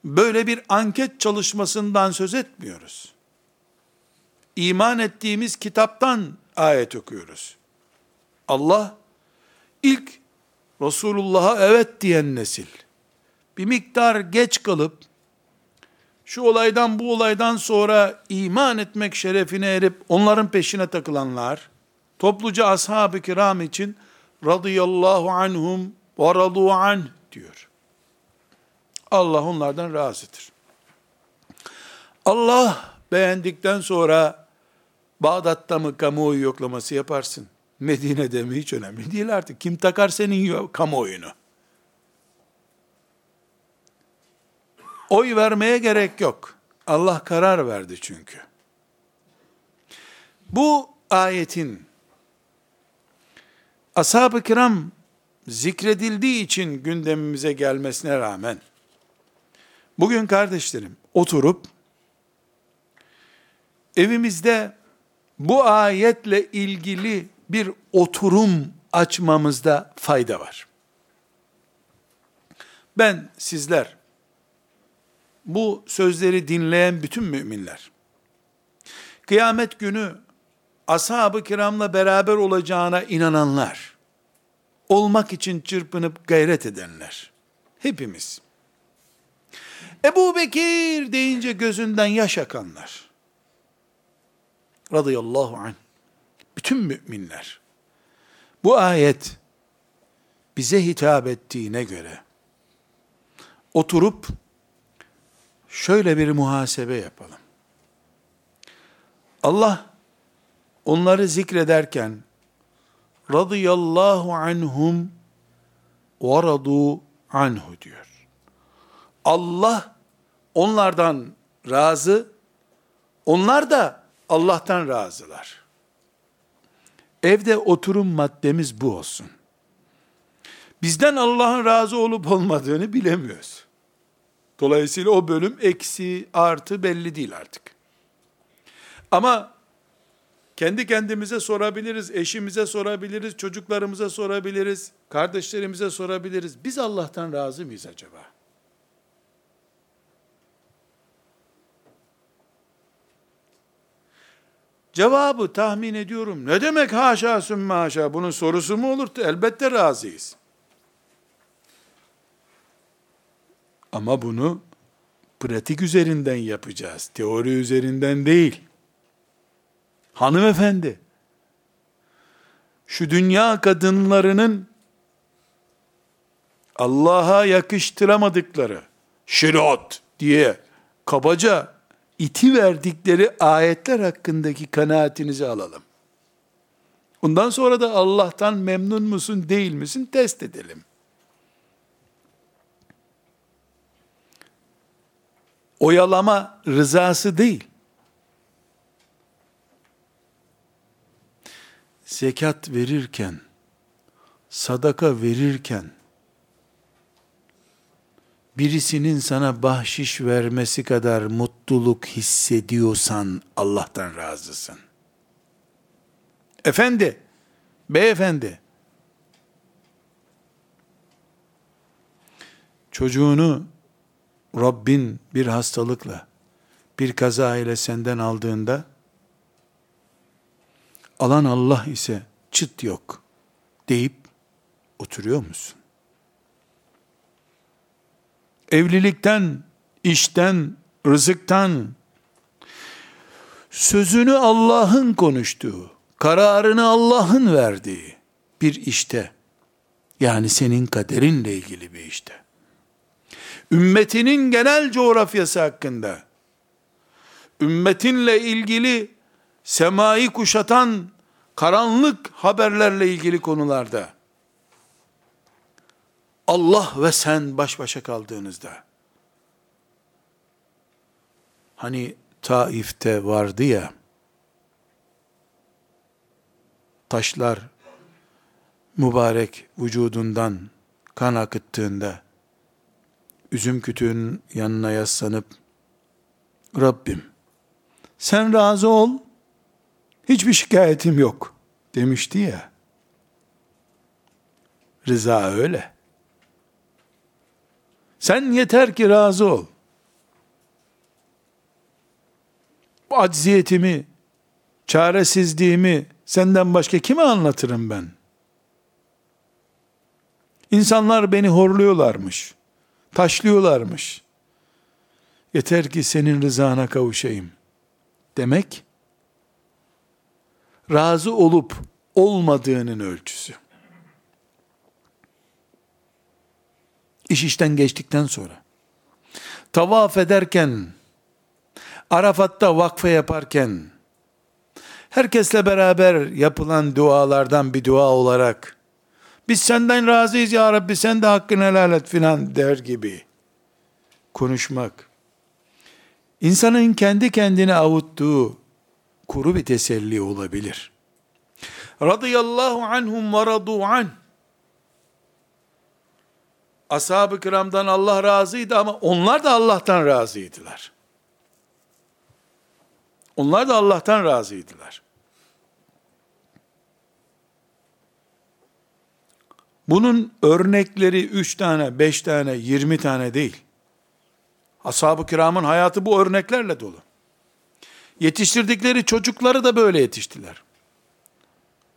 Böyle bir anket çalışmasından söz etmiyoruz. İman ettiğimiz kitaptan ayet okuyoruz. Allah ilk Resulullah'a evet diyen nesil, bir miktar geç kalıp, şu olaydan bu olaydan sonra iman etmek şerefine erip onların peşine takılanlar, topluca ashab-ı kiram için radıyallahu anhum ve radu anh diyor. Allah onlardan razıdır. Allah beğendikten sonra Bağdat'ta mı kamuoyu yoklaması yaparsın? Medine'de mi hiç önemli değil artık. Kim takar senin kamuoyunu? Oy vermeye gerek yok. Allah karar verdi çünkü. Bu ayetin ashab-ı kiram zikredildiği için gündemimize gelmesine rağmen bugün kardeşlerim oturup evimizde bu ayetle ilgili bir oturum açmamızda fayda var. Ben sizler bu sözleri dinleyen bütün müminler kıyamet günü ashab-ı kiramla beraber olacağına inananlar olmak için çırpınıp gayret edenler. Hepimiz. Ebu Bekir deyince gözünden yaş akanlar. Radıyallahu anh. Bütün müminler. Bu ayet bize hitap ettiğine göre oturup şöyle bir muhasebe yapalım. Allah onları zikrederken radıyallahu anhum ve radu anhu diyor. Allah onlardan razı, onlar da Allah'tan razılar. Evde oturum maddemiz bu olsun. Bizden Allah'ın razı olup olmadığını bilemiyoruz. Dolayısıyla o bölüm eksi artı belli değil artık. Ama kendi kendimize sorabiliriz, eşimize sorabiliriz, çocuklarımıza sorabiliriz, kardeşlerimize sorabiliriz. Biz Allah'tan razı mıyız acaba? Cevabı tahmin ediyorum. Ne demek haşa sümme haşa? Bunun sorusu mu olur? Elbette razıyız. Ama bunu pratik üzerinden yapacağız. Teori üzerinden değil. Hanımefendi, şu dünya kadınlarının Allah'a yakıştıramadıkları şirot diye kabaca iti verdikleri ayetler hakkındaki kanaatinizi alalım. Ondan sonra da Allah'tan memnun musun değil misin test edelim. Oyalama rızası değil. Zekat verirken sadaka verirken birisinin sana bahşiş vermesi kadar mutluluk hissediyorsan Allah'tan razısın. Efendi, beyefendi, çocuğunu Rabbin bir hastalıkla, bir kaza ile senden aldığında, alan Allah ise çıt yok deyip oturuyor musun? Evlilikten, işten, rızıktan, sözünü Allah'ın konuştuğu, kararını Allah'ın verdiği bir işte, yani senin kaderinle ilgili bir işte, ümmetinin genel coğrafyası hakkında, ümmetinle ilgili semayı kuşatan karanlık haberlerle ilgili konularda, Allah ve sen baş başa kaldığınızda, hani Taif'te vardı ya, taşlar mübarek vücudundan kan akıttığında, üzüm kütüğünün yanına yaslanıp, Rabbim, sen razı ol, hiçbir şikayetim yok demişti ya. Rıza öyle. Sen yeter ki razı ol. Bu acziyetimi, çaresizliğimi senden başka kime anlatırım ben? İnsanlar beni horluyorlarmış, taşlıyorlarmış. Yeter ki senin rızana kavuşayım. Demek, razı olup olmadığının ölçüsü. İş işten geçtikten sonra, tavaf ederken, Arafat'ta vakfe yaparken, herkesle beraber yapılan dualardan bir dua olarak, biz senden razıyız ya Rabbi sen de hakkını helal et filan der gibi konuşmak, insanın kendi kendine avuttuğu kuru bir teselli olabilir. Radıyallahu anhum ve radu anh ashab-ı kiramdan Allah razıydı ama onlar da Allah'tan razıydılar. Onlar da Allah'tan razıydılar. Bunun örnekleri üç tane, beş tane, yirmi tane değil. Ashab-ı kiramın hayatı bu örneklerle dolu. Yetiştirdikleri çocukları da böyle yetiştiler.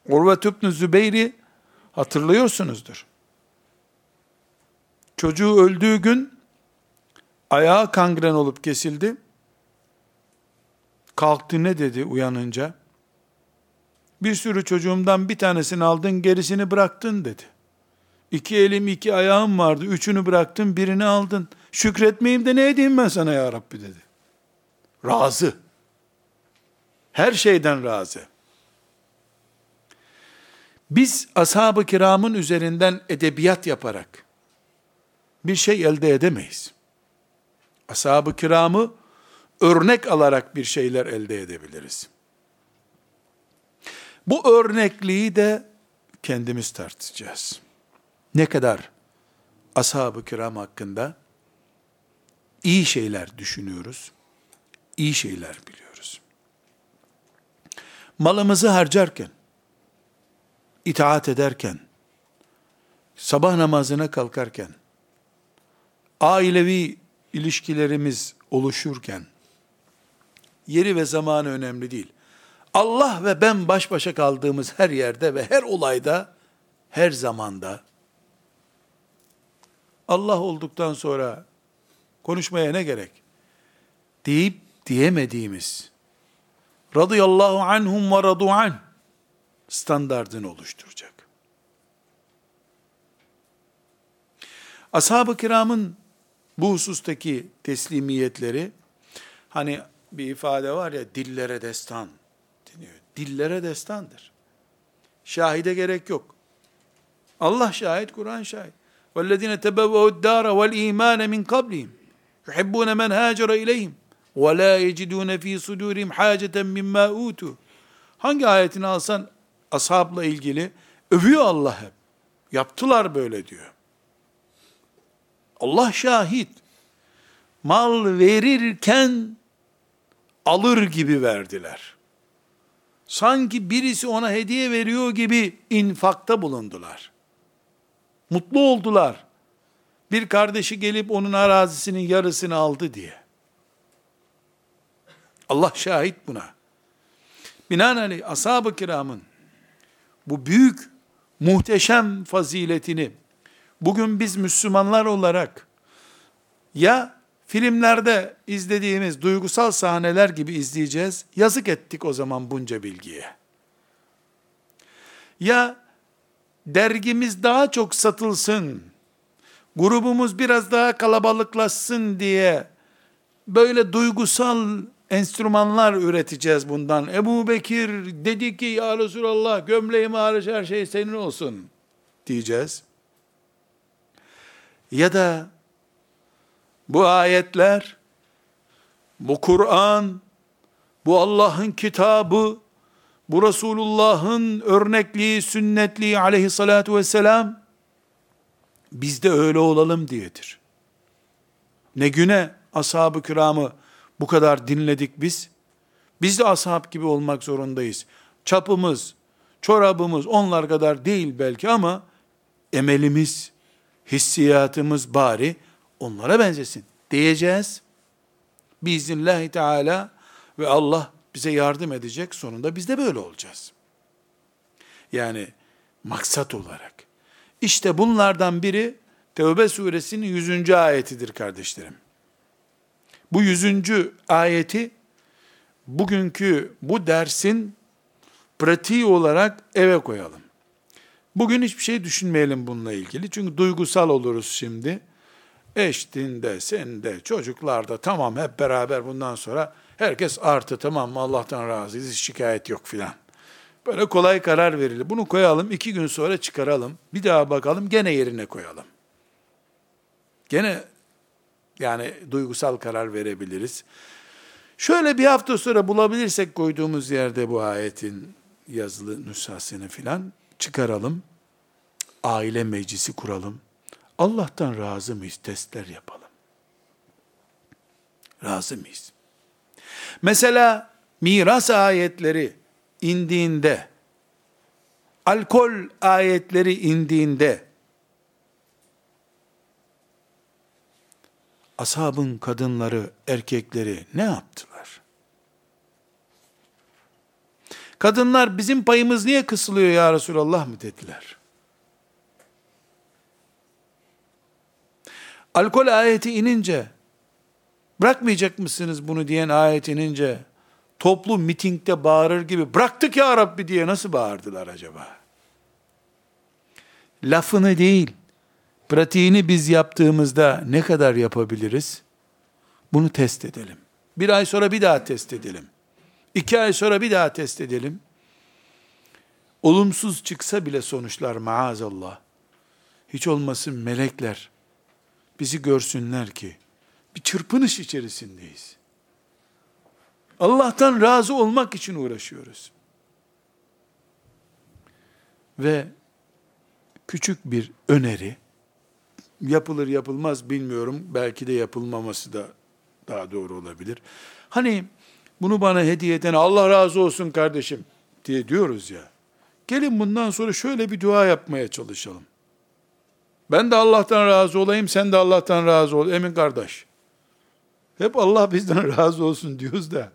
Urve Tübnü Zübeyri hatırlıyorsunuzdur. Çocuğu öldüğü gün ayağı kangren olup kesildi. Kalktı ne dedi uyanınca? Bir sürü çocuğumdan bir tanesini aldın gerisini bıraktın dedi. İki elim iki ayağım vardı. Üçünü bıraktın birini aldın. Şükretmeyeyim de ne edeyim ben sana ya Rabbi dedi. Razı. Her şeyden razı. Biz ashab-ı kiramın üzerinden edebiyat yaparak, bir şey elde edemeyiz. Ashab-ı kiramı örnek alarak bir şeyler elde edebiliriz. Bu örnekliği de kendimiz tartacağız. Ne kadar ashab-ı kiram hakkında iyi şeyler düşünüyoruz, iyi şeyler biliyoruz. Malımızı harcarken, itaat ederken, sabah namazına kalkarken, ailevi ilişkilerimiz oluşurken, yeri ve zamanı önemli değil. Allah ve ben baş başa kaldığımız her yerde ve her olayda, her zamanda, Allah olduktan sonra konuşmaya ne gerek? Deyip diyemediğimiz, radıyallahu anhum ve radu an standartını oluşturacak. Ashab-ı kiramın bu husustaki teslimiyetleri, hani bir ifade var ya, dillere destan deniyor. Dillere destandır. Şahide gerek yok. Allah şahit, Kur'an şahit. وَالَّذِينَ تَبَوَّهُ الدَّارَ وَالْا۪يمَانَ مِنْ قَبْلِهِمْ يُحِبُّونَ مَنْ هَاجَرَ اِلَيْهِمْ وَلَا يَجِدُونَ ف۪ي صُدُورِهِمْ حَاجَةً مِمَّا اُوتُوا Hangi ayetini alsan ashabla ilgili övüyor Allah hep. Yaptılar böyle diyor. Allah şahit. Mal verirken alır gibi verdiler. Sanki birisi ona hediye veriyor gibi infakta bulundular. Mutlu oldular. Bir kardeşi gelip onun arazisinin yarısını aldı diye. Allah şahit buna. Binaenaleyh ashab-ı kiramın bu büyük muhteşem faziletini bugün biz Müslümanlar olarak ya filmlerde izlediğimiz duygusal sahneler gibi izleyeceğiz. Yazık ettik o zaman bunca bilgiye. Ya dergimiz daha çok satılsın, grubumuz biraz daha kalabalıklaşsın diye böyle duygusal enstrümanlar üreteceğiz bundan. Ebu Bekir dedi ki ya Resulallah gömleğim hariç her şey senin olsun diyeceğiz. Ya da bu ayetler, bu Kur'an, bu Allah'ın kitabı, bu Resulullah'ın örnekliği, sünnetliği aleyhissalatu vesselam, biz de öyle olalım diyedir. Ne güne ashab-ı kiramı bu kadar dinledik biz. Biz de ashab gibi olmak zorundayız. Çapımız, çorabımız onlar kadar değil belki ama emelimiz, hissiyatımız bari onlara benzesin diyeceğiz. Biiznillahü Teala ve Allah bize yardım edecek. Sonunda biz de böyle olacağız. Yani maksat olarak. İşte bunlardan biri Tevbe suresinin 100. ayetidir kardeşlerim. Bu 100. ayeti bugünkü bu dersin pratiği olarak eve koyalım. Bugün hiçbir şey düşünmeyelim bununla ilgili. Çünkü duygusal oluruz şimdi. Eştinde, sende, çocuklarda tamam hep beraber bundan sonra herkes artı tamam mı Allah'tan razıyız şikayet yok filan. Böyle kolay karar verilir. Bunu koyalım iki gün sonra çıkaralım. Bir daha bakalım gene yerine koyalım. Gene yani duygusal karar verebiliriz. Şöyle bir hafta sonra bulabilirsek koyduğumuz yerde bu ayetin yazılı nüshasını filan çıkaralım. Aile meclisi kuralım. Allah'tan razı mıyız? Testler yapalım. Razı mıyız? Mesela miras ayetleri indiğinde, alkol ayetleri indiğinde, ashabın kadınları, erkekleri ne yaptılar? Kadınlar bizim payımız niye kısılıyor ya Resulallah mı dediler. Alkol ayeti inince, bırakmayacak mısınız bunu diyen ayet inince, toplu mitingde bağırır gibi, bıraktık ya Rabbi diye nasıl bağırdılar acaba? Lafını değil, pratiğini biz yaptığımızda ne kadar yapabiliriz? Bunu test edelim. Bir ay sonra bir daha test edelim. İki ay sonra bir daha test edelim. Olumsuz çıksa bile sonuçlar maazallah. Hiç olmasın melekler bizi görsünler ki bir çırpınış içerisindeyiz. Allah'tan razı olmak için uğraşıyoruz. Ve küçük bir öneri, yapılır yapılmaz bilmiyorum, belki de yapılmaması da daha doğru olabilir. Hani bunu bana hediye eden Allah razı olsun kardeşim diye diyoruz ya. Gelin bundan sonra şöyle bir dua yapmaya çalışalım. Ben de Allah'tan razı olayım, sen de Allah'tan razı ol. Emin kardeş. Hep Allah bizden razı olsun diyoruz da.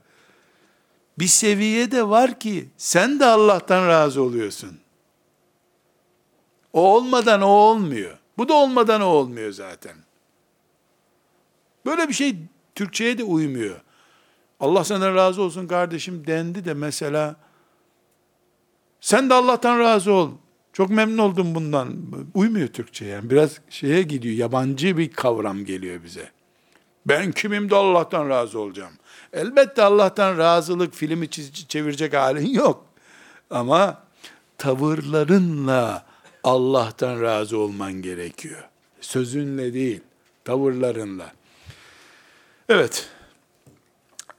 Bir seviye de var ki sen de Allah'tan razı oluyorsun. O olmadan o olmuyor. Bu da olmadan o olmuyor zaten. Böyle bir şey Türkçe'ye de uymuyor. Allah senden razı olsun kardeşim dendi de mesela sen de Allah'tan razı ol. Çok memnun oldum bundan. Uymuyor Türkçe yani. Biraz şeye gidiyor. Yabancı bir kavram geliyor bize. Ben kimim de Allah'tan razı olacağım. Elbette Allah'tan razılık filmi çevirecek halin yok. Ama tavırlarınla Allah'tan razı olman gerekiyor. Sözünle değil, tavırlarınla. Evet,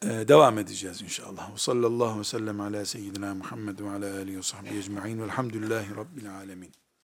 ee, devam edeceğiz inşallah. Sallallahu aleyhi ve sellem ala seyyidina Muhammed ve ala alihi ve sahbihi ecma'in velhamdülillahi rabbil alemin.